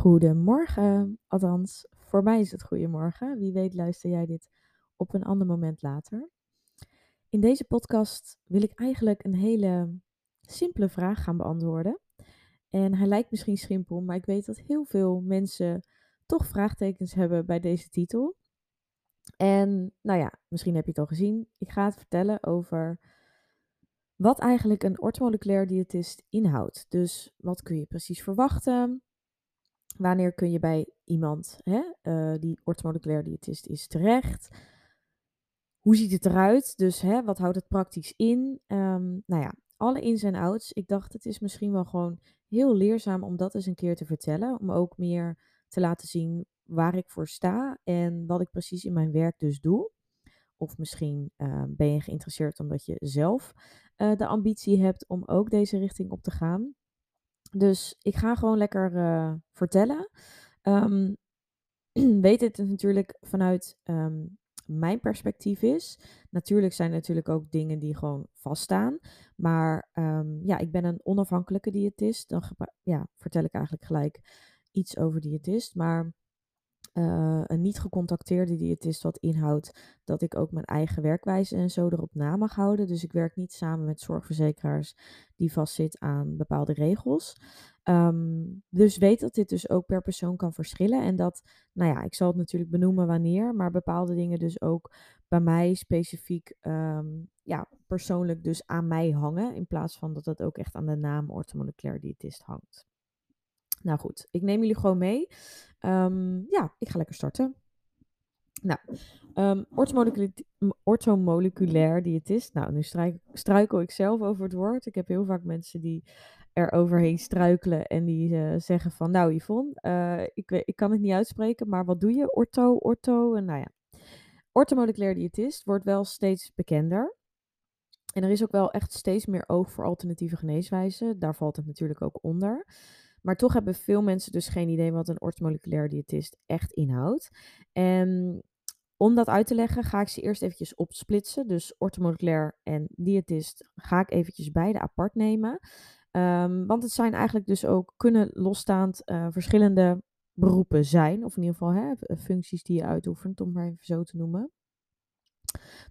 Goedemorgen, althans, voor mij is het goedemorgen. Wie weet luister jij dit op een ander moment later. In deze podcast wil ik eigenlijk een hele simpele vraag gaan beantwoorden. En hij lijkt misschien simpel, maar ik weet dat heel veel mensen toch vraagtekens hebben bij deze titel. En nou ja, misschien heb je het al gezien. Ik ga het vertellen over wat eigenlijk een orthomoleculair diëtist inhoudt. Dus wat kun je precies verwachten? Wanneer kun je bij iemand hè, uh, die orthomoleculair diëtist is terecht? Hoe ziet het eruit? Dus hè, wat houdt het praktisch in? Um, nou ja, alle ins en outs. Ik dacht, het is misschien wel gewoon heel leerzaam om dat eens een keer te vertellen. Om ook meer te laten zien waar ik voor sta en wat ik precies in mijn werk dus doe. Of misschien uh, ben je geïnteresseerd omdat je zelf uh, de ambitie hebt om ook deze richting op te gaan. Dus ik ga gewoon lekker uh, vertellen. Um, weet het natuurlijk vanuit um, mijn perspectief is. Natuurlijk zijn er natuurlijk ook dingen die gewoon vaststaan. Maar um, ja, ik ben een onafhankelijke diëtist. Dan ja, vertel ik eigenlijk gelijk iets over diëtist. Maar uh, een niet gecontacteerde diëtist, wat inhoudt dat ik ook mijn eigen werkwijze en zo erop na mag houden. Dus ik werk niet samen met zorgverzekeraars die vastzitten aan bepaalde regels. Um, dus weet dat dit dus ook per persoon kan verschillen. En dat, nou ja, ik zal het natuurlijk benoemen wanneer, maar bepaalde dingen dus ook bij mij specifiek, um, ja, persoonlijk dus aan mij hangen. In plaats van dat het ook echt aan de naam orthomoleculair diëtist hangt. Nou goed, ik neem jullie gewoon mee. Um, ja, ik ga lekker starten. Nou, um, orthomoleculair diëtist. Nou, nu struikel ik zelf over het woord. Ik heb heel vaak mensen die er overheen struikelen en die uh, zeggen van, nou Yvonne, uh, ik, ik kan het niet uitspreken, maar wat doe je? Ortho, en nou ja. Orthomoleculair diëtist wordt wel steeds bekender. En er is ook wel echt steeds meer oog voor alternatieve geneeswijzen. Daar valt het natuurlijk ook onder. Maar toch hebben veel mensen dus geen idee wat een orthomoleculair diëtist echt inhoudt. En om dat uit te leggen ga ik ze eerst eventjes opsplitsen. Dus orthomoleculair en diëtist ga ik eventjes beide apart nemen. Um, want het zijn eigenlijk dus ook, kunnen losstaand uh, verschillende beroepen zijn. Of in ieder geval hè, functies die je uitoefent, om maar even zo te noemen.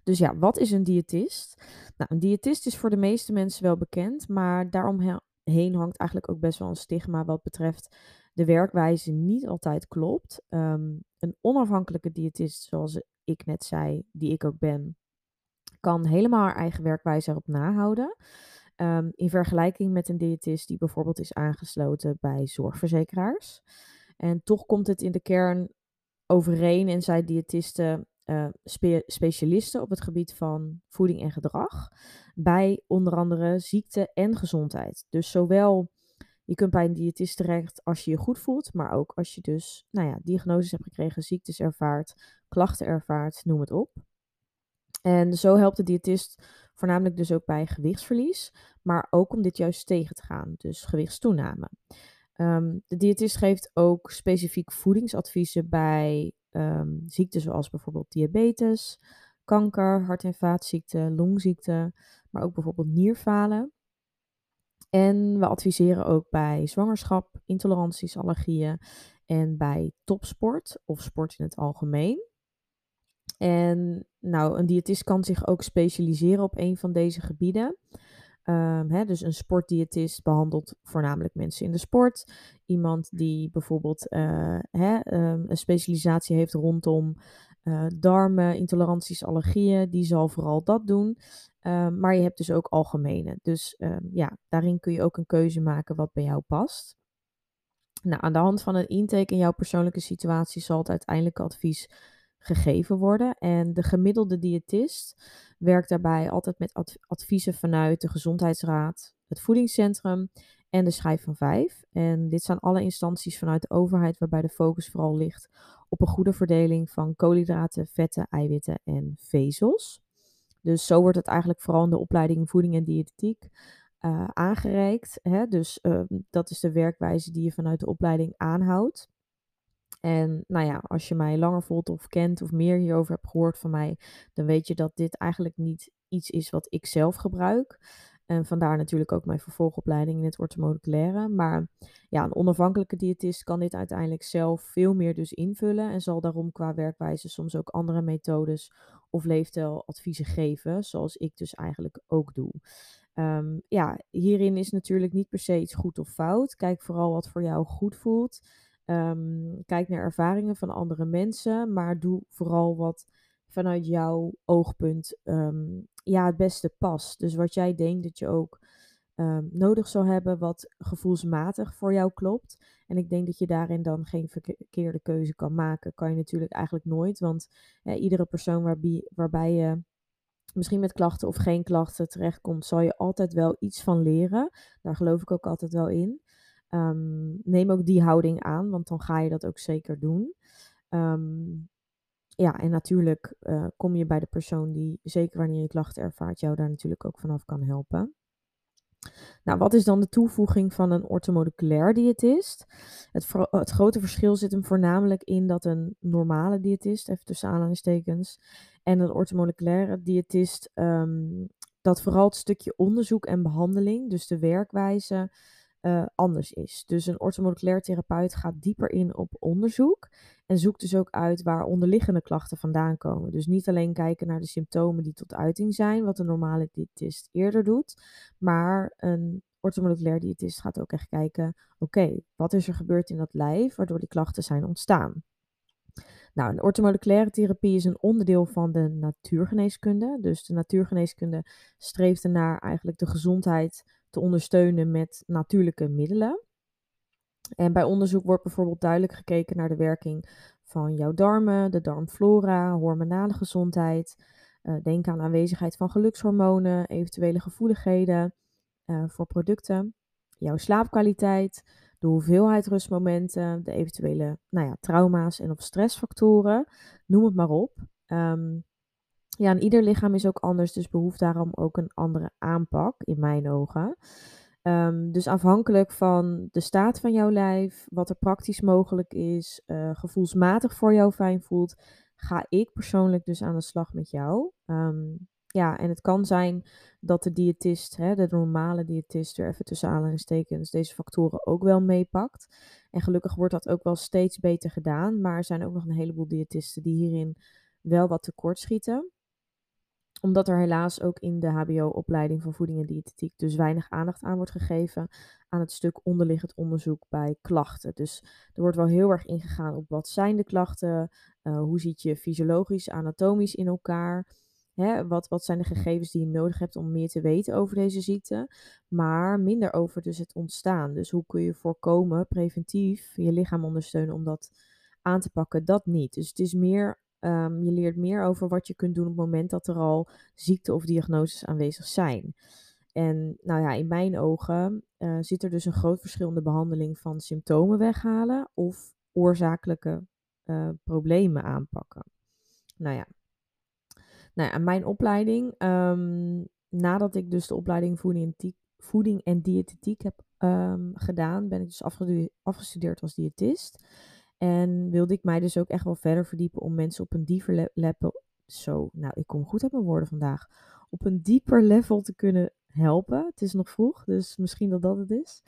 Dus ja, wat is een diëtist? Nou, een diëtist is voor de meeste mensen wel bekend, maar daarom heen hangt eigenlijk ook best wel een stigma wat betreft de werkwijze niet altijd klopt. Um, een onafhankelijke diëtist, zoals ik net zei, die ik ook ben, kan helemaal haar eigen werkwijze erop nahouden. Um, in vergelijking met een diëtist die bijvoorbeeld is aangesloten bij zorgverzekeraars. En toch komt het in de kern overeen en zijn diëtisten spe specialisten op het gebied van voeding en gedrag. Bij onder andere ziekte en gezondheid. Dus zowel je kunt bij een diëtist terecht als je je goed voelt, maar ook als je dus, nou ja, diagnoses hebt gekregen, ziektes ervaart, klachten ervaart, noem het op. En zo helpt de diëtist voornamelijk dus ook bij gewichtsverlies, maar ook om dit juist tegen te gaan, dus gewichtstoename. Um, de diëtist geeft ook specifiek voedingsadviezen bij um, ziekten zoals bijvoorbeeld diabetes, kanker, hart- en vaatziekten, longziekten, maar ook bijvoorbeeld nierfalen. En we adviseren ook bij zwangerschap, intoleranties, allergieën en bij topsport of sport in het algemeen. En nou, een diëtist kan zich ook specialiseren op een van deze gebieden. Um, hè, dus een sportdiëtist behandelt voornamelijk mensen in de sport. Iemand die bijvoorbeeld uh, hè, um, een specialisatie heeft rondom uh, darmen, intoleranties, allergieën, die zal vooral dat doen. Um, maar je hebt dus ook algemene. Dus ja, daarin kun je ook een keuze maken wat bij jou past. Nou, aan de hand van een intake in jouw persoonlijke situatie zal het uiteindelijke advies gegeven worden. En de gemiddelde diëtist werkt daarbij altijd met adviezen vanuit de Gezondheidsraad, het Voedingscentrum en de Schijf van Vijf. En dit zijn alle instanties vanuit de overheid waarbij de focus vooral ligt op een goede verdeling van koolhydraten, vetten, eiwitten en vezels. Dus zo wordt het eigenlijk vooral in de opleiding voeding en diëtetiek uh, aangereikt. Hè? Dus uh, dat is de werkwijze die je vanuit de opleiding aanhoudt. En nou ja, als je mij langer volgt of kent of meer hierover hebt gehoord van mij, dan weet je dat dit eigenlijk niet iets is wat ik zelf gebruik. En vandaar natuurlijk ook mijn vervolgopleiding in het orthomoleculaire. Maar ja, een onafhankelijke diëtist kan dit uiteindelijk zelf veel meer dus invullen. En zal daarom qua werkwijze soms ook andere methodes of leefstijladviezen geven. Zoals ik dus eigenlijk ook doe. Ehm, ja, hierin is natuurlijk niet per se iets goed of fout. Kijk vooral wat voor jou goed voelt. Ehm, kijk naar ervaringen van andere mensen, maar doe vooral wat vanuit jouw oogpunt ehm, ja, het beste past. Dus wat jij denkt dat je ook nodig zou hebben, wat gevoelsmatig voor jou klopt. En ik denk dat je daarin dan geen verkeerde keuze kan maken. Kan je natuurlijk eigenlijk nooit, want iedere persoon waarbij je misschien met klachten of geen klachten terechtkomt, zal je altijd wel iets van leren. Daar geloof ik ook altijd wel in. Ehm, neem ook die houding aan, want dan ga je dat ook zeker doen. Ehm, ja, en natuurlijk uh, kom je bij de persoon die, zeker wanneer je klachten ervaart, jou daar natuurlijk ook vanaf kan helpen. Nou, wat is dan de toevoeging van een orthomoleculair diëtist? Het, het, grote verschil zit hem voornamelijk in dat een normale diëtist, even tussen aanhalingstekens, en een orthomoleculaire diëtist, um, dat vooral het stukje onderzoek en behandeling, dus de werkwijze, uh, anders is. Dus een orthomoleculair therapeut gaat dieper in op onderzoek en zoekt dus ook uit waar onderliggende klachten vandaan komen. Dus niet alleen kijken naar de symptomen die tot uiting zijn, wat een normale diëtist eerder doet, maar een orthomoleculair diëtist gaat ook echt kijken, oké, wat is er gebeurd in dat lijf waardoor die klachten zijn ontstaan? Nou, een orthomoleculaire therapie is een onderdeel van de natuurgeneeskunde. Dus de natuurgeneeskunde streeft ernaar eigenlijk de gezondheid te ondersteunen met natuurlijke middelen. En bij onderzoek wordt bijvoorbeeld duidelijk gekeken naar de werking van jouw darmen, de darmflora, hormonale gezondheid. Uh, denk aan aanwezigheid van gelukshormonen, eventuele gevoeligheden uh, voor producten, jouw slaapkwaliteit, de hoeveelheid rustmomenten, de eventuele nou ja, trauma's en of stressfactoren, noem het maar op. Um, ja, en ieder lichaam is ook anders, dus behoeft daarom ook een andere aanpak, in mijn ogen. Um, dus afhankelijk van de staat van jouw lijf, wat er praktisch mogelijk is, uh, gevoelsmatig voor jou fijn voelt, ga ik persoonlijk dus aan de slag met jou. Um, ja, en het kan zijn dat de diëtist, hè, de normale diëtist, er even tussen aanhalingstekens, deze factoren ook wel meepakt. En gelukkig wordt dat ook wel steeds beter gedaan, maar er zijn ook nog een heleboel diëtisten die hierin wel wat tekort schieten omdat er helaas ook in de HBO-opleiding van voeding en diëtetiek dus weinig aandacht aan wordt gegeven aan het stuk onderliggend onderzoek bij klachten. Dus er wordt wel heel erg ingegaan op wat zijn de klachten, uh, hoe ziet je fysiologisch, anatomisch in elkaar. Hè, wat, wat zijn de gegevens die je nodig hebt om meer te weten over deze ziekte, maar minder over dus het ontstaan. Dus hoe kun je voorkomen, preventief, je lichaam ondersteunen om dat aan te pakken, dat niet. Dus het is meer Um, je leert meer over wat je kunt doen op het moment dat er al ziekte of diagnoses aanwezig zijn. En nou ja, in mijn ogen uh, zit er dus een groot verschil in de behandeling van symptomen weghalen of oorzakelijke uh, problemen aanpakken. Nou ja, nou ja mijn opleiding, um, nadat ik dus de opleiding voeding en, diëtetiek heb um, gedaan, ben ik dus afgestudeerd als diëtist. En wilde ik mij dus ook echt wel verder verdiepen om mensen op een dieper level. Zo, nou, ik kom goed uit mijn woorden vandaag. Op een dieper level te kunnen helpen. Het is nog vroeg, dus misschien dat dat het is.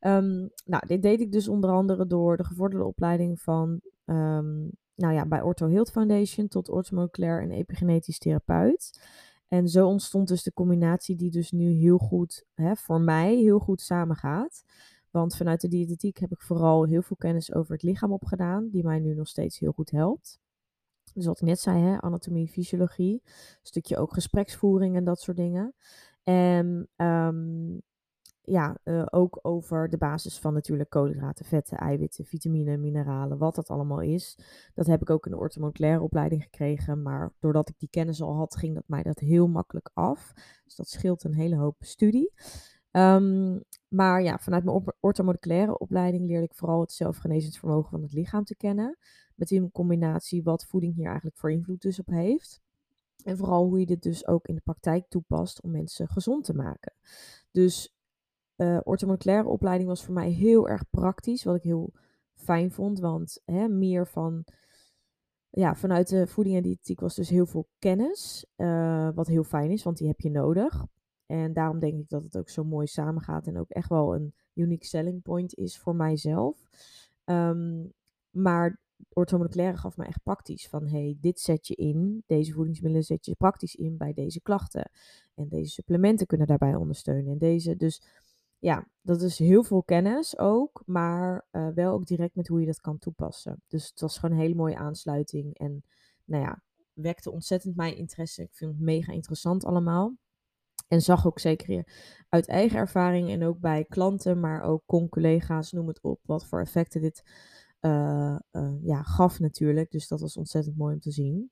Um, nou, dit deed ik dus onder andere door de gevorderde opleiding van, um, nou ja, bij Ortho Health Foundation tot orthomoleculair en epigenetisch therapeut. En zo ontstond dus de combinatie die dus nu heel goed, hè, voor mij heel goed samengaat. Want vanuit de diëtetiek heb ik vooral heel veel kennis over het lichaam opgedaan, die mij nu nog steeds heel goed helpt. Dus wat ik net zei, hè, anatomie, fysiologie, stukje ook gespreksvoering en dat soort dingen. En um, ja, uh, ook over de basis van natuurlijk koolhydraten, vetten, eiwitten, vitamine, mineralen, wat dat allemaal is. Dat heb ik ook in de orthomoleculaire opleiding gekregen, maar doordat ik die kennis al had, ging dat mij dat heel makkelijk af. Dus dat scheelt een hele hoop studie. Um, maar ja, vanuit mijn orthomoleculaire opleiding leerde ik vooral het zelfgenezingsvermogen van het lichaam te kennen. Met in combinatie wat voeding hier eigenlijk voor invloed dus op heeft. En vooral hoe je dit dus ook in de praktijk toepast om mensen gezond te maken. Dus uh, orthomoleculaire opleiding was voor mij heel erg praktisch, wat ik heel fijn vond. Want hè, meer van, ja, vanuit de voeding en diëtiek was dus heel veel kennis. Uh, wat heel fijn is, want die heb je nodig. En daarom denk ik dat het ook zo mooi samengaat en ook echt wel een unique selling point is voor mijzelf. Um, maar orthomoleculaire gaf me echt praktisch van hey, dit zet je in, deze voedingsmiddelen zet je praktisch in bij deze klachten. En deze supplementen kunnen daarbij ondersteunen. En deze, dus ja, dat is heel veel kennis ook, maar uh, wel ook direct met hoe je dat kan toepassen. Dus het was gewoon een hele mooie aansluiting en nou ja, wekte ontzettend mijn interesse. Ik vind het mega interessant allemaal. En zag ook zeker uit eigen ervaring en ook bij klanten, maar ook con-collega's, noem het op, wat voor effecten dit uh, uh, ja, gaf natuurlijk. Dus dat was ontzettend mooi om te zien.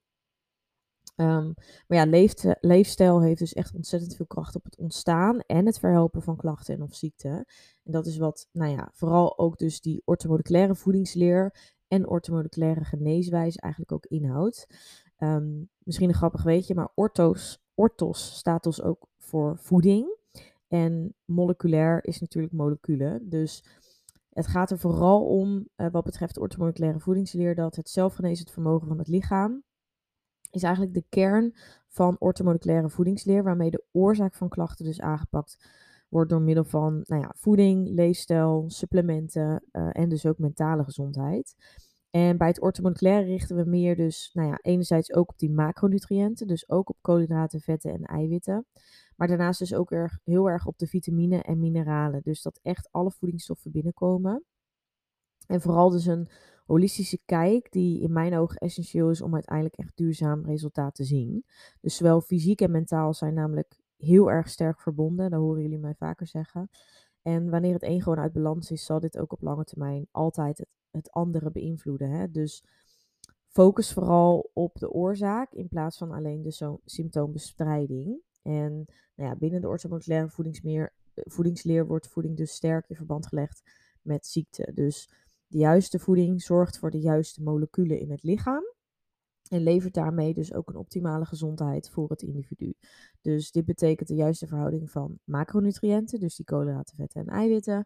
Um, maar ja, leef, leefstijl heeft dus echt ontzettend veel kracht op het ontstaan en het verhelpen van klachten en of ziekten. En dat is wat, nou ja, vooral ook dus die orthomoleculaire voedingsleer en orthomoleculaire geneeswijze eigenlijk ook inhoudt. Um, misschien een grappig weetje, maar orthos, orthos staat dus ook voor voeding. En moleculair is natuurlijk moleculen. Dus het gaat er vooral om, uh, wat betreft orthomoleculaire voedingsleer, dat het zelfgenezend vermogen van het lichaam is eigenlijk de kern van orthomoleculaire voedingsleer, waarmee de oorzaak van klachten dus aangepakt wordt door middel van nou ja, voeding, leefstijl, supplementen uh, en dus ook mentale gezondheid. En bij het orthomoleculaire richten we meer dus, nou ja, enerzijds ook op die macronutriënten, dus ook op koolhydraten, vetten en eiwitten. Maar daarnaast dus ook erg, heel erg op de vitamine en mineralen. Dus dat echt alle voedingsstoffen binnenkomen. En vooral dus een holistische kijk die in mijn ogen essentieel is om uiteindelijk echt duurzaam resultaat te zien. Dus zowel fysiek en mentaal zijn namelijk heel erg sterk verbonden. Dat horen jullie mij vaker zeggen. En wanneer het een gewoon uit balans is, zal dit ook op lange termijn altijd het, andere beïnvloeden. Hè? Dus focus vooral op de oorzaak in plaats van alleen de symptoombestrijding. En nou ja, binnen de orthomoleculaire voedingsleer, voedingsleer wordt voeding dus sterk in verband gelegd met ziekte. Dus de juiste voeding zorgt voor de juiste moleculen in het lichaam. En levert daarmee dus ook een optimale gezondheid voor het individu. Dus dit betekent de juiste verhouding van macronutriënten, dus die koolhydraten, vetten en eiwitten.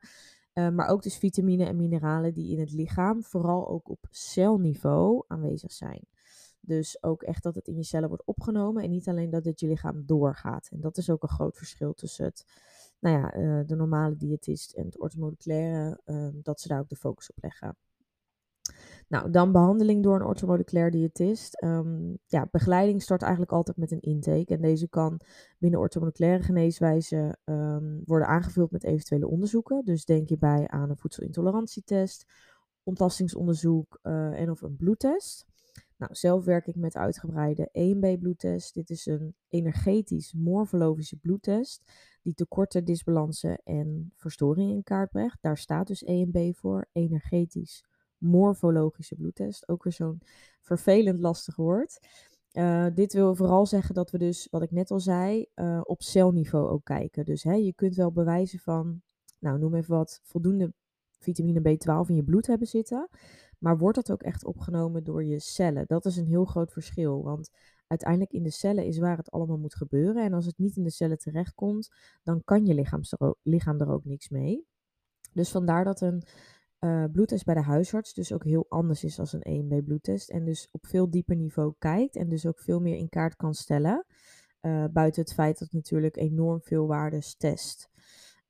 Uh, maar ook dus vitamine en mineralen die in het lichaam vooral ook op celniveau aanwezig zijn. Dus ook echt dat het in je cellen wordt opgenomen en niet alleen dat het je lichaam doorgaat. En dat is ook een groot verschil tussen het, nou ja, uh, de normale diëtist en het orthomoleculaire, uh, dat ze daar ook de focus op leggen. Nou, dan behandeling door een orthomoleculair diëtist. Um, ja, begeleiding start eigenlijk altijd met een intake. En deze kan binnen orthomoleculaire geneeswijze um, worden aangevuld met eventuele onderzoeken. Dus denk je bij aan een voedselintolerantietest, ontlastingsonderzoek uh, en of een bloedtest. Nou, zelf werk ik met uitgebreide EMB-bloedtest. Dit is een energetisch morfologische bloedtest die tekorten, disbalansen en verstoringen in kaart brengt. Daar staat dus EMB voor, energetisch morfologische bloedtest. Ook weer zo'n vervelend lastig woord. Uh, dit wil vooral zeggen dat we dus, wat ik net al zei, uh, op celniveau ook kijken. Dus hè, je kunt wel bewijzen van, nou noem even wat, voldoende vitamine B12 in je bloed hebben zitten. Maar wordt dat ook echt opgenomen door je cellen? Dat is een heel groot verschil. Want uiteindelijk in de cellen is waar het allemaal moet gebeuren. En als het niet in de cellen terechtkomt, dan kan je lichaam er ook, lichaam er ook niks mee. Dus vandaar dat een uh, bloedtest bij de huisarts dus ook heel anders is als een EMB bloedtest. En dus op veel dieper niveau kijkt en dus ook veel meer in kaart kan stellen. Uh, buiten het feit dat natuurlijk enorm veel waardes test.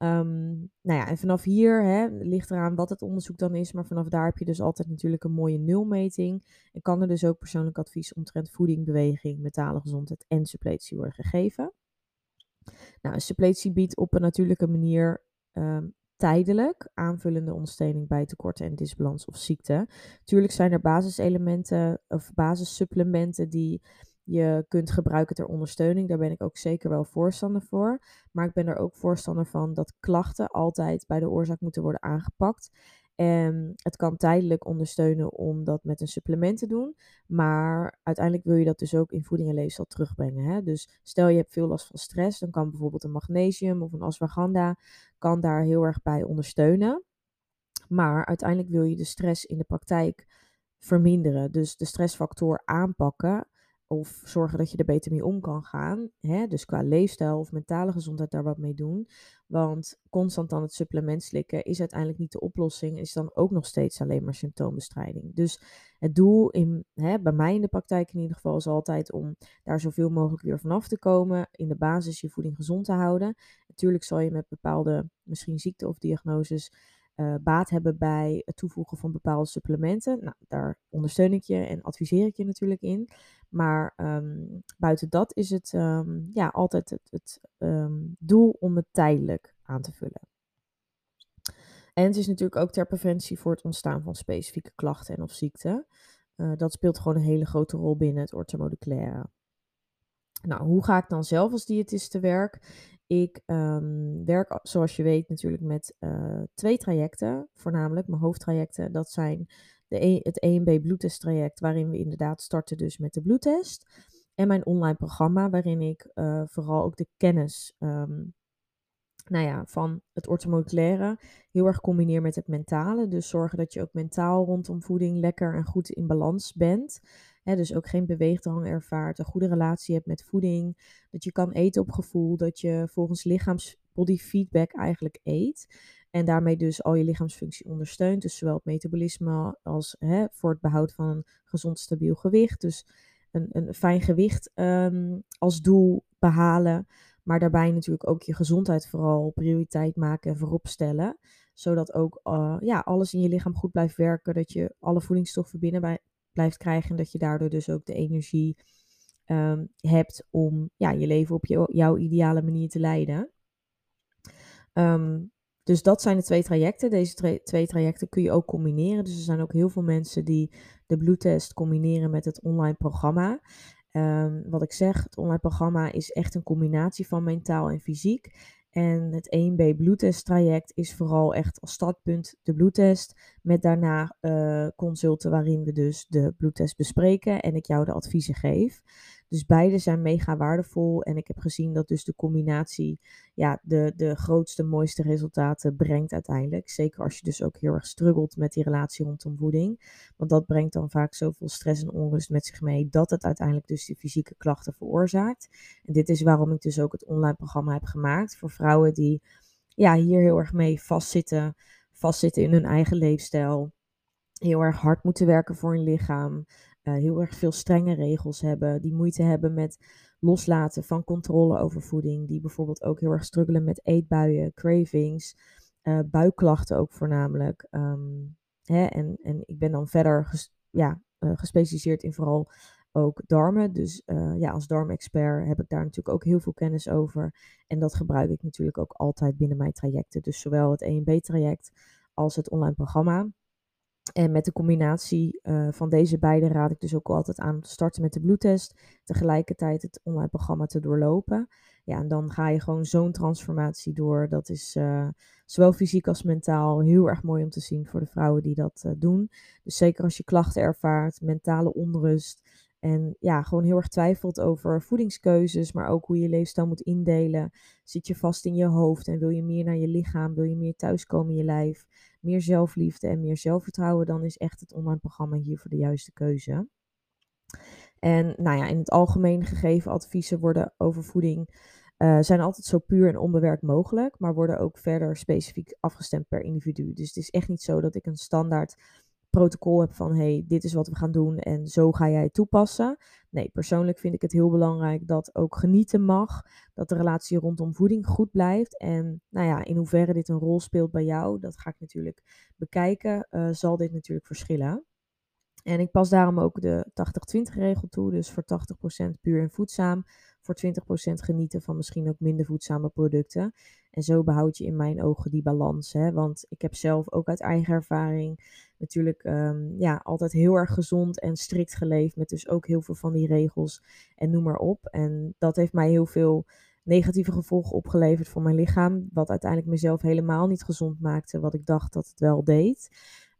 Um, nou ja, en vanaf hier hè, ligt eraan wat het onderzoek dan is, maar vanaf daar heb je dus altijd natuurlijk een mooie nulmeting. En kan er dus ook persoonlijk advies omtrent voeding, beweging, mentale gezondheid en suppletie worden gegeven. Nou, suppletie biedt op een natuurlijke manier um, tijdelijk aanvullende ondersteuning bij tekorten en disbalans of ziekte. Tuurlijk zijn er basiselementen of basissupplementen die je kunt gebruiken ter ondersteuning. Daar ben ik ook zeker wel voorstander voor. Maar ik ben er ook voorstander van dat klachten altijd bij de oorzaak moeten worden aangepakt. En het kan tijdelijk ondersteunen om dat met een supplement te doen. Maar uiteindelijk wil je dat dus ook in voeding en leefstijl terugbrengen. Hè? Dus stel je hebt veel last van stress, dan kan bijvoorbeeld een magnesium of een ashwagandha kan daar heel erg bij ondersteunen. Maar uiteindelijk wil je de stress in de praktijk verminderen. Dus de stressfactor aanpakken of zorgen dat je er beter mee om kan gaan. Hè? Dus qua leefstijl of mentale gezondheid daar wat mee doen. Want constant dan het supplement slikken is uiteindelijk niet de oplossing. Is dan ook nog steeds alleen maar symptoombestrijding. Dus het doel in, hè, bij mij in de praktijk in ieder geval is altijd om daar zoveel mogelijk weer vanaf te komen. In de basis je voeding gezond te houden. Natuurlijk zal je met bepaalde misschien ziekte of diagnoses uh, baat hebben bij het toevoegen van bepaalde supplementen. Nou, daar ondersteun ik je en adviseer ik je natuurlijk in. Maar um, buiten dat is het um, ja, altijd het, het um, doel om het tijdelijk aan te vullen. En het is natuurlijk ook ter preventie voor het ontstaan van specifieke klachten en of ziekten. Uh, dat speelt gewoon een hele grote rol binnen het orthomoleculaire. Nou, hoe ga ik dan zelf als diëtist te werk? Ik um, werk, zoals je weet, natuurlijk met uh, twee trajecten. Voornamelijk mijn hoofdtrajecten. Dat zijn de e het EMB bloedtesttraject, waarin we inderdaad starten dus met de bloedtest. En mijn online programma, waarin ik uh, vooral ook de kennis um, nou ja, van het orthomoleculaire heel erg combineer met het mentale. Dus zorgen dat je ook mentaal rondom voeding lekker en goed in balans bent dus ook geen beweegdrang ervaart, een goede relatie hebt met voeding, dat je kan eten op gevoel, dat je volgens lichaamsbody feedback eigenlijk eet. En daarmee dus al je lichaamsfunctie ondersteunt. Dus zowel het metabolisme als hè, voor het behoud van een gezond stabiel gewicht. Dus een, een fijn gewicht um, als doel behalen. Maar daarbij natuurlijk ook je gezondheid vooral prioriteit maken en voorop stellen. Zodat ook uh, ja, alles in je lichaam goed blijft werken. Dat je alle voedingsstoffen binnen blijft krijgen. En dat je daardoor dus ook de energie um, hebt om ja, je leven op je, jouw ideale manier te leiden. Um, dus dat zijn de twee trajecten. Deze twee trajecten kun je ook combineren. Dus er zijn ook heel veel mensen die de bloedtest combineren met het online programma. Um, wat ik zeg, het online programma is echt een combinatie van mentaal en fysiek. En het 1B bloedtest traject is vooral echt als startpunt de bloedtest. Met daarna uh, consulten waarin we dus de bloedtest bespreken en ik jou de adviezen geef. Dus beide zijn mega waardevol. En ik heb gezien dat dus de combinatie ja, de, de grootste, mooiste resultaten brengt uiteindelijk. Zeker als je dus ook heel erg struggelt met die relatie rondom voeding. Want dat brengt dan vaak zoveel stress en onrust met zich mee dat het uiteindelijk dus die fysieke klachten veroorzaakt. En dit is waarom ik dus ook het online programma heb gemaakt voor vrouwen die ja, hier heel erg mee vastzitten. Vastzitten in hun eigen leefstijl. Heel erg hard moeten werken voor hun lichaam. Uh, heel erg veel strenge regels hebben, die moeite hebben met loslaten van controle over voeding, die bijvoorbeeld ook heel erg struggelen met eetbuien, cravings, uh, buikklachten ook voornamelijk. Um, hè, en, en ik ben dan verder ja, uh, gespecialiseerd in vooral ook darmen. Dus ja, als darmexpert heb ik daar natuurlijk ook heel veel kennis over. En dat gebruik ik natuurlijk ook altijd binnen mijn trajecten. Dus zowel het EMB-traject als het online programma. En met de combinatie uh, van deze beide raad ik dus ook altijd aan te starten met de bloedtest. Tegelijkertijd het online programma te doorlopen. Ja, en dan ga je gewoon zo'n transformatie door. Dat is uh, zowel fysiek als mentaal heel erg mooi om te zien voor de vrouwen die dat uh, doen. Dus zeker als je klachten ervaart, mentale onrust. En ja, gewoon heel erg twijfelt over voedingskeuzes, maar ook hoe je leefstijl moet indelen. Zit je vast in je hoofd en wil je meer naar je lichaam? Wil je meer thuiskomen in je lijf? Meer zelfliefde en meer zelfvertrouwen, dan is echt het online programma hiervoor de juiste keuze. En nou ja, in het algemeen gegeven adviezen worden over voeding uh, zijn altijd zo puur en onbewerkt mogelijk, maar worden ook verder specifiek afgestemd per individu. Dus het is echt niet zo dat ik een standaard protocol heb van hey, dit is wat we gaan doen en zo ga jij het toepassen. Nee, persoonlijk vind ik het heel belangrijk dat ook genieten mag, dat de relatie rondom voeding goed blijft. En nou ja, in hoeverre dit een rol speelt bij jou, dat ga ik natuurlijk bekijken, uh, zal dit natuurlijk verschillen. En ik pas daarom ook de 80-20 regel toe, dus voor 80% puur en voedzaam, voor 20% genieten van misschien ook minder voedzame producten. En zo behoud je in mijn ogen die balans. Hè? Want ik heb zelf ook uit eigen ervaring natuurlijk um, ja, altijd heel erg gezond en strikt geleefd. Met dus ook heel veel van die regels en noem maar op. En dat heeft mij heel veel negatieve gevolgen opgeleverd voor mijn lichaam. Wat uiteindelijk mezelf helemaal niet gezond maakte, wat ik dacht dat het wel deed.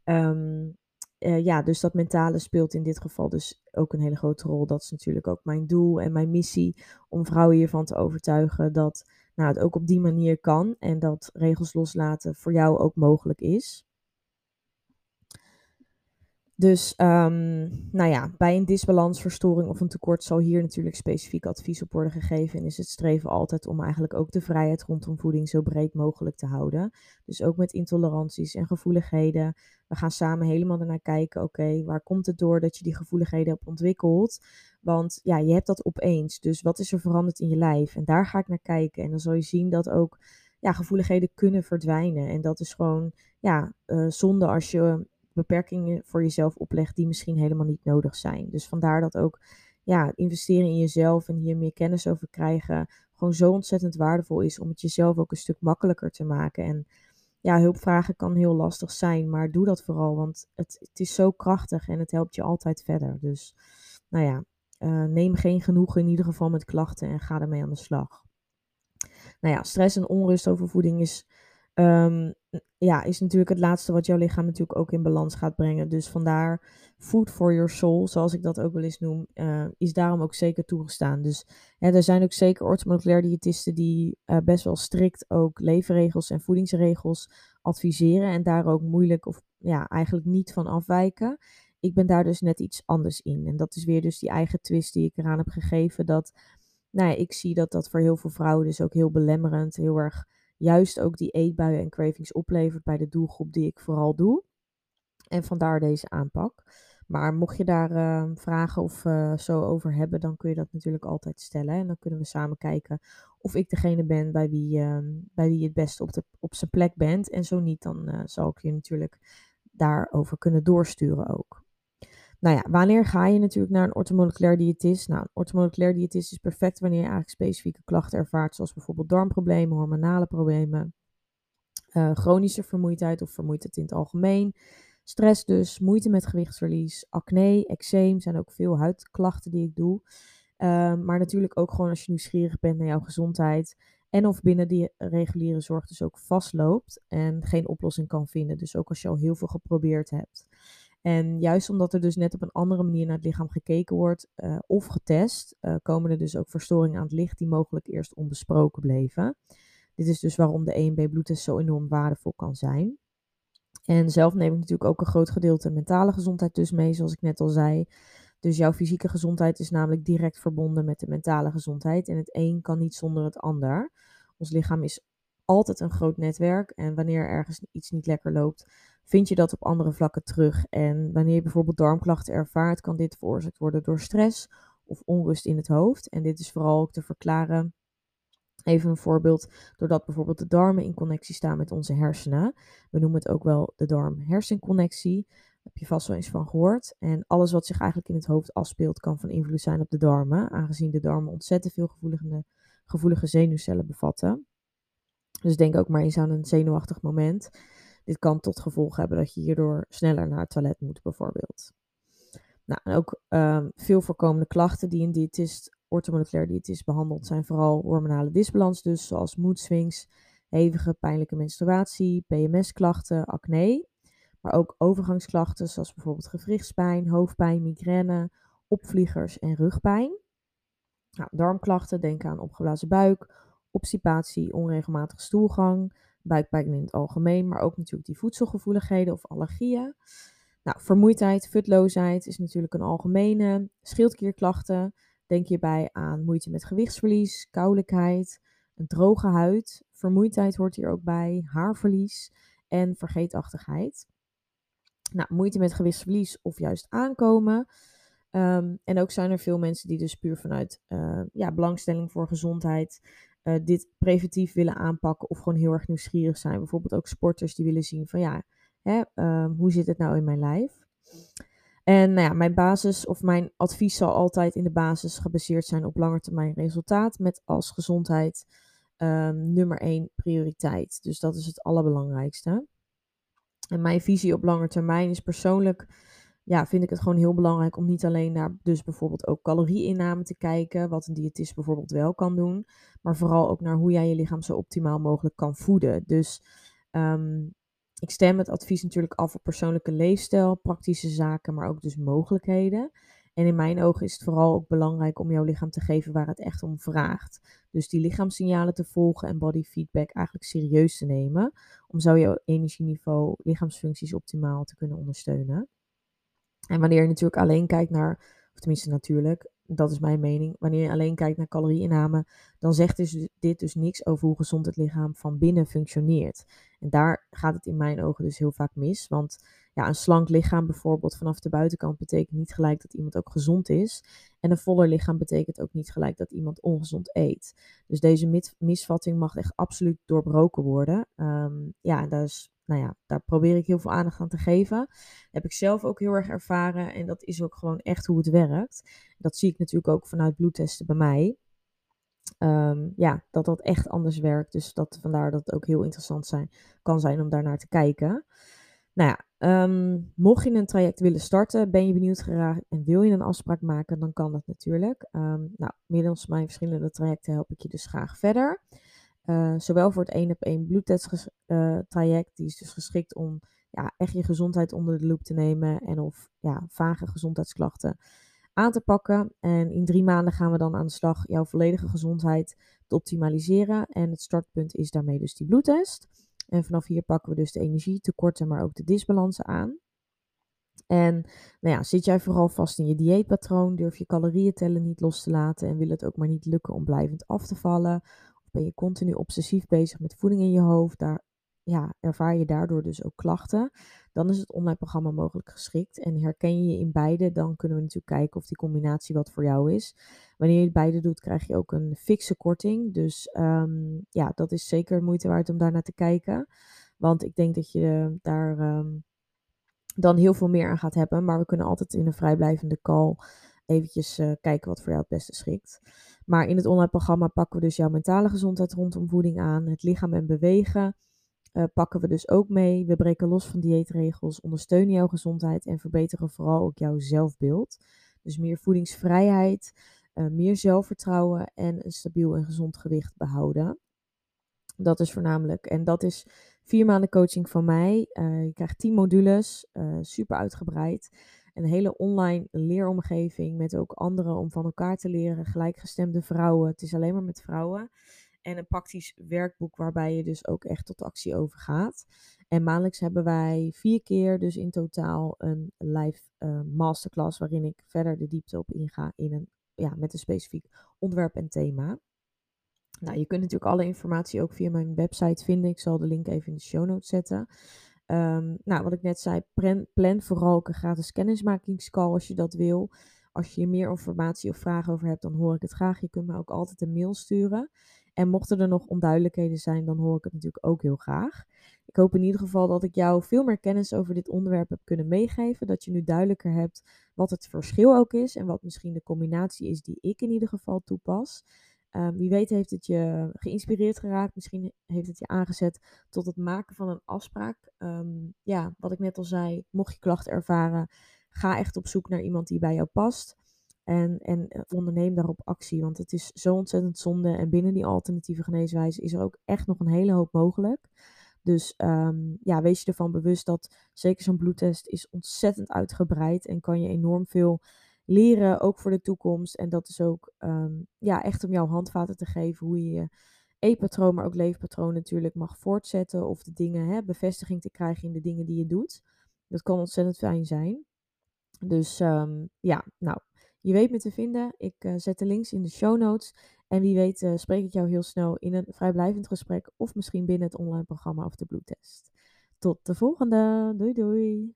Um, uh, ja, dus dat mentale speelt in dit geval dus ook een hele grote rol. Dat is natuurlijk ook mijn doel en mijn missie om vrouwen hiervan te overtuigen dat nou, het ook op die manier kan en dat regels loslaten voor jou ook mogelijk is. Dus ehm, nou ja, bij een disbalansverstoring of een tekort zal hier natuurlijk specifiek advies op worden gegeven. En is het streven altijd om eigenlijk ook de vrijheid rondom voeding zo breed mogelijk te houden. Dus ook met intoleranties en gevoeligheden. We gaan samen helemaal ernaar kijken, oké, waar komt het door dat je die gevoeligheden hebt ontwikkeld? Want ja, je hebt dat opeens. Dus wat is er veranderd in je lijf? En daar ga ik naar kijken. En dan zal je zien dat ook ja, gevoeligheden kunnen verdwijnen. En dat is gewoon ja, uh, zonde als je beperkingen voor jezelf oplegt die misschien helemaal niet nodig zijn. Dus vandaar dat ook ja, investeren in jezelf en hier meer kennis over krijgen gewoon zo ontzettend waardevol is om het jezelf ook een stuk makkelijker te maken. En ja, hulpvragen kan heel lastig zijn, maar doe dat vooral, want het, het is zo krachtig en het helpt je altijd verder. Dus nou ja, uh, neem geen genoegen in ieder geval met klachten en ga ermee aan de slag. Nou ja, stress en onrust over voeding is Um, ja, is natuurlijk het laatste wat jouw lichaam natuurlijk ook in balans gaat brengen. Dus vandaar food for your soul, zoals ik dat ook wel eens noem, uh, is daarom ook zeker toegestaan. Dus hè, er zijn ook zeker orthomoleculair diëtisten die uh, best wel strikt ook leefregels en voedingsregels adviseren en daar ook moeilijk of ja, eigenlijk niet van afwijken. Ik ben daar dus net iets anders in. En dat is weer dus die eigen twist die ik eraan heb gegeven. Dat, nou ja, ik zie dat dat voor heel veel vrouwen dus ook heel belemmerend, heel erg juist ook die eetbuien en cravings oplevert bij de doelgroep die ik vooral doe. En vandaar deze aanpak. Maar mocht je daar uh, vragen of uh, zo over hebben, dan kun je dat natuurlijk altijd stellen. En dan kunnen we samen kijken of ik degene ben bij wie, uh, bij wie je het beste op, de, op zijn plek bent. En zo niet, dan eh, zal ik je natuurlijk daarover kunnen doorsturen ook. Nou ja, wanneer ga je natuurlijk naar een orthomoleculair diëtist? Nou, een orthomoleculair diëtist is perfect wanneer je eigenlijk specifieke klachten ervaart, zoals bijvoorbeeld darmproblemen, hormonale problemen, uh, chronische vermoeidheid of vermoeidheid in het algemeen, stress dus, moeite met gewichtsverlies, acne, eczeem zijn ook veel huidklachten die ik doe. Uh, maar natuurlijk ook gewoon als je nieuwsgierig bent naar jouw gezondheid en of binnen die reguliere zorg dus ook vastloopt en geen oplossing kan vinden. Dus ook als je al heel veel geprobeerd hebt. En juist omdat er dus net op een andere manier naar het lichaam gekeken wordt uh, of getest, uh, komen er dus ook verstoringen aan het licht die mogelijk eerst onbesproken bleven. Dit is dus waarom de EMB-bloedtest zo enorm waardevol kan zijn. En zelf neem ik natuurlijk ook een groot gedeelte mentale gezondheid dus mee, zoals ik net al zei. Dus jouw fysieke gezondheid is namelijk direct verbonden met de mentale gezondheid. En het een kan niet zonder het ander. Ons lichaam is altijd een groot netwerk. En wanneer ergens iets niet lekker loopt, vind je dat op andere vlakken terug. En wanneer je bijvoorbeeld darmklachten ervaart, kan dit veroorzaakt worden door stress of onrust in het hoofd. En dit is vooral ook te verklaren. Even een voorbeeld, doordat bijvoorbeeld de darmen in connectie staan met onze hersenen. We noemen het ook wel de darm-hersenconnectie. Heb je vast wel eens van gehoord. En alles wat zich eigenlijk in het hoofd afspeelt, kan van invloed zijn op de darmen, aangezien de darmen ontzettend veel gevoelige, gevoelige zenuwcellen bevatten. Dus denk ook maar eens aan een zenuwachtig moment. Dit kan tot gevolg hebben dat je hierdoor sneller naar het toilet moet, bijvoorbeeld. Nou, en ook um, veel voorkomende klachten die een diëtist, orthomoleculair diëtist behandelt, zijn vooral hormonale disbalans, dus zoals mood swings, hevige pijnlijke menstruatie, PMS-klachten, acne. Maar ook overgangsklachten zoals bijvoorbeeld gewrichtspijn, hoofdpijn, migraine, opvliegers en rugpijn. Nou, darmklachten, denk aan opgeblazen buik, obstipatie, onregelmatige stoelgang, buikpijn in het algemeen, maar ook natuurlijk die voedselgevoeligheden of allergieën. Nou, vermoeidheid, futloosheid is natuurlijk een algemene. Schildklierklachten, denk hierbij aan moeite met gewichtsverlies, koulijkheid, een droge huid. Vermoeidheid hoort hier ook bij, haarverlies en vergeetachtigheid. Nou, moeite met gewichtsverlies of juist aankomen. Um, en ook zijn er veel mensen die dus puur vanuit uh, ja, belangstelling voor gezondheid uh, dit preventief willen aanpakken of gewoon heel erg nieuwsgierig zijn. Bijvoorbeeld ook sporters die willen zien van ja, hè, um, hoe zit het nou in mijn lijf? En nou ja, mijn basis of mijn advies zal altijd in de basis gebaseerd zijn op langetermijn resultaat met als gezondheid um, nummer één prioriteit. Dus dat is het allerbelangrijkste. En mijn visie op lange termijn is persoonlijk ja, vind ik het gewoon heel belangrijk om niet alleen naar dus bijvoorbeeld ook calorieinname te kijken, wat een diëtist bijvoorbeeld wel kan doen, maar vooral ook naar hoe jij je lichaam zo optimaal mogelijk kan voeden. Dus um, ik stem het advies natuurlijk af op persoonlijke leefstijl, praktische zaken, maar ook dus mogelijkheden. En in mijn ogen is het vooral ook belangrijk om jouw lichaam te geven waar het echt om vraagt. Dus die lichaamssignalen te volgen en body feedback eigenlijk serieus te nemen. Om zo jouw energieniveau, lichaamsfuncties optimaal te kunnen ondersteunen. En wanneer je natuurlijk alleen kijkt naar, of tenminste natuurlijk, dat is mijn mening, wanneer je alleen kijkt naar calorieinname, dan zegt dus dit dus niks over hoe gezond het lichaam van binnen functioneert. En daar gaat het in mijn ogen dus heel vaak mis, want ja, een slank lichaam bijvoorbeeld vanaf de buitenkant betekent niet gelijk dat iemand ook gezond is. En een voller lichaam betekent ook niet gelijk dat iemand ongezond eet. Dus deze misvatting mag echt absoluut doorbroken worden. Um, ja, dat is nou ja, daar probeer ik heel veel aandacht aan te geven. Heb ik zelf ook heel erg ervaren en dat is ook gewoon echt hoe het werkt. Dat zie ik natuurlijk ook vanuit bloedtesten bij mij. Um, ja, dat dat echt anders werkt. Dus dat, vandaar dat het ook heel interessant zijn, kan zijn om daarnaar te kijken. Nou ja, ehm, mocht je een traject willen starten, ben je benieuwd geraakt en wil je een afspraak maken, dan kan dat natuurlijk. Um, nou, middels mijn verschillende trajecten help ik je dus graag verder. Uh, zowel voor het 1 op 1 bloedtest uh, traject, die is dus geschikt om ja, echt je gezondheid onder de loep te nemen en of ja, vage gezondheidsklachten aan te pakken. En in drie maanden gaan we dan aan de slag jouw volledige gezondheid te optimaliseren. En het startpunt is daarmee dus die bloedtest. En vanaf hier pakken we dus de energietekorten, maar ook de disbalansen aan. En nou ja, zit jij vooral vast in je dieetpatroon, durf je calorieën tellen niet los te laten en wil het ook maar niet lukken om blijvend af te vallen? Ben je continu obsessief bezig met voeding in je hoofd, daar, ja, ervaar je daardoor dus ook klachten, dan is het online programma mogelijk geschikt. En herken je je in beide, dan kunnen we natuurlijk kijken of die combinatie wat voor jou is. Wanneer je beide doet, krijg je ook een fixe korting. Dus ehm, ja, dat is zeker moeite waard om daar naar te kijken. Want ik denk dat je daar ehm, dan heel veel meer aan gaat hebben. Maar we kunnen altijd in een vrijblijvende call eventjes uh, kijken wat voor jou het beste schikt. Maar in het online programma pakken we dus jouw mentale gezondheid rondom voeding aan, het lichaam en bewegen. Uh, pakken we dus ook mee. We breken los van dieetregels, ondersteunen jouw gezondheid en verbeteren vooral ook jouw zelfbeeld. Dus meer voedingsvrijheid, uh, meer zelfvertrouwen en een stabiel en gezond gewicht behouden. Dat is voornamelijk. En dat is vier maanden coaching van mij. Uh, je krijgt tien modules, super uitgebreid een hele online leeromgeving met ook anderen om van elkaar te leren, gelijkgestemde vrouwen. Het is alleen maar met vrouwen. En een praktisch werkboek waarbij je dus ook echt tot actie overgaat. En maandelijks hebben wij vier keer dus in totaal een live uh, masterclass waarin ik verder de diepte op inga in een, ja, met een specifiek onderwerp en thema. Nou, je kunt natuurlijk alle informatie ook via mijn website vinden. Ik zal de link even in de show notes zetten. Um, nou, wat ik net zei, plan, vooral een gratis kennismakingscall als je dat wil. Als je hier meer informatie of vragen over hebt, dan hoor ik het graag. Je kunt me ook altijd een mail sturen. En mochten er nog onduidelijkheden zijn, dan hoor ik het natuurlijk ook heel graag. Ik hoop in ieder geval dat ik jou veel meer kennis over dit onderwerp heb kunnen meegeven. Dat je nu duidelijker hebt wat het verschil ook is en wat misschien de combinatie is die ik in ieder geval toepas. Um, wie weet heeft het je geïnspireerd geraakt. Misschien heeft het je aangezet tot het maken van een afspraak. Um, ja, wat ik net al zei, mocht je klachten ervaren, ga echt op zoek naar iemand die bij jou past. En, en eh, onderneem daarop actie, want het is zo ontzettend zonde. En binnen die alternatieve geneeswijze is er ook echt nog een hele hoop mogelijk. Dus um, ja, wees je ervan bewust dat zeker zo'n bloedtest is ontzettend uitgebreid en kan je enorm veel leren, ook voor de toekomst. En dat is ook um, ja, echt om jouw handvaten te geven hoe je je eetpatroon, maar ook leefpatroon natuurlijk mag voortzetten. Of de dingen, hè, bevestiging te krijgen in de dingen die je doet. Dat kan ontzettend fijn zijn. Dus um, ja, nou, je weet me te vinden. Ik uh, zet de links in de show notes. En wie weet uh, spreek ik jou heel snel in een vrijblijvend gesprek. Of misschien binnen het online programma of de bloedtest. Tot de volgende. Doei doei.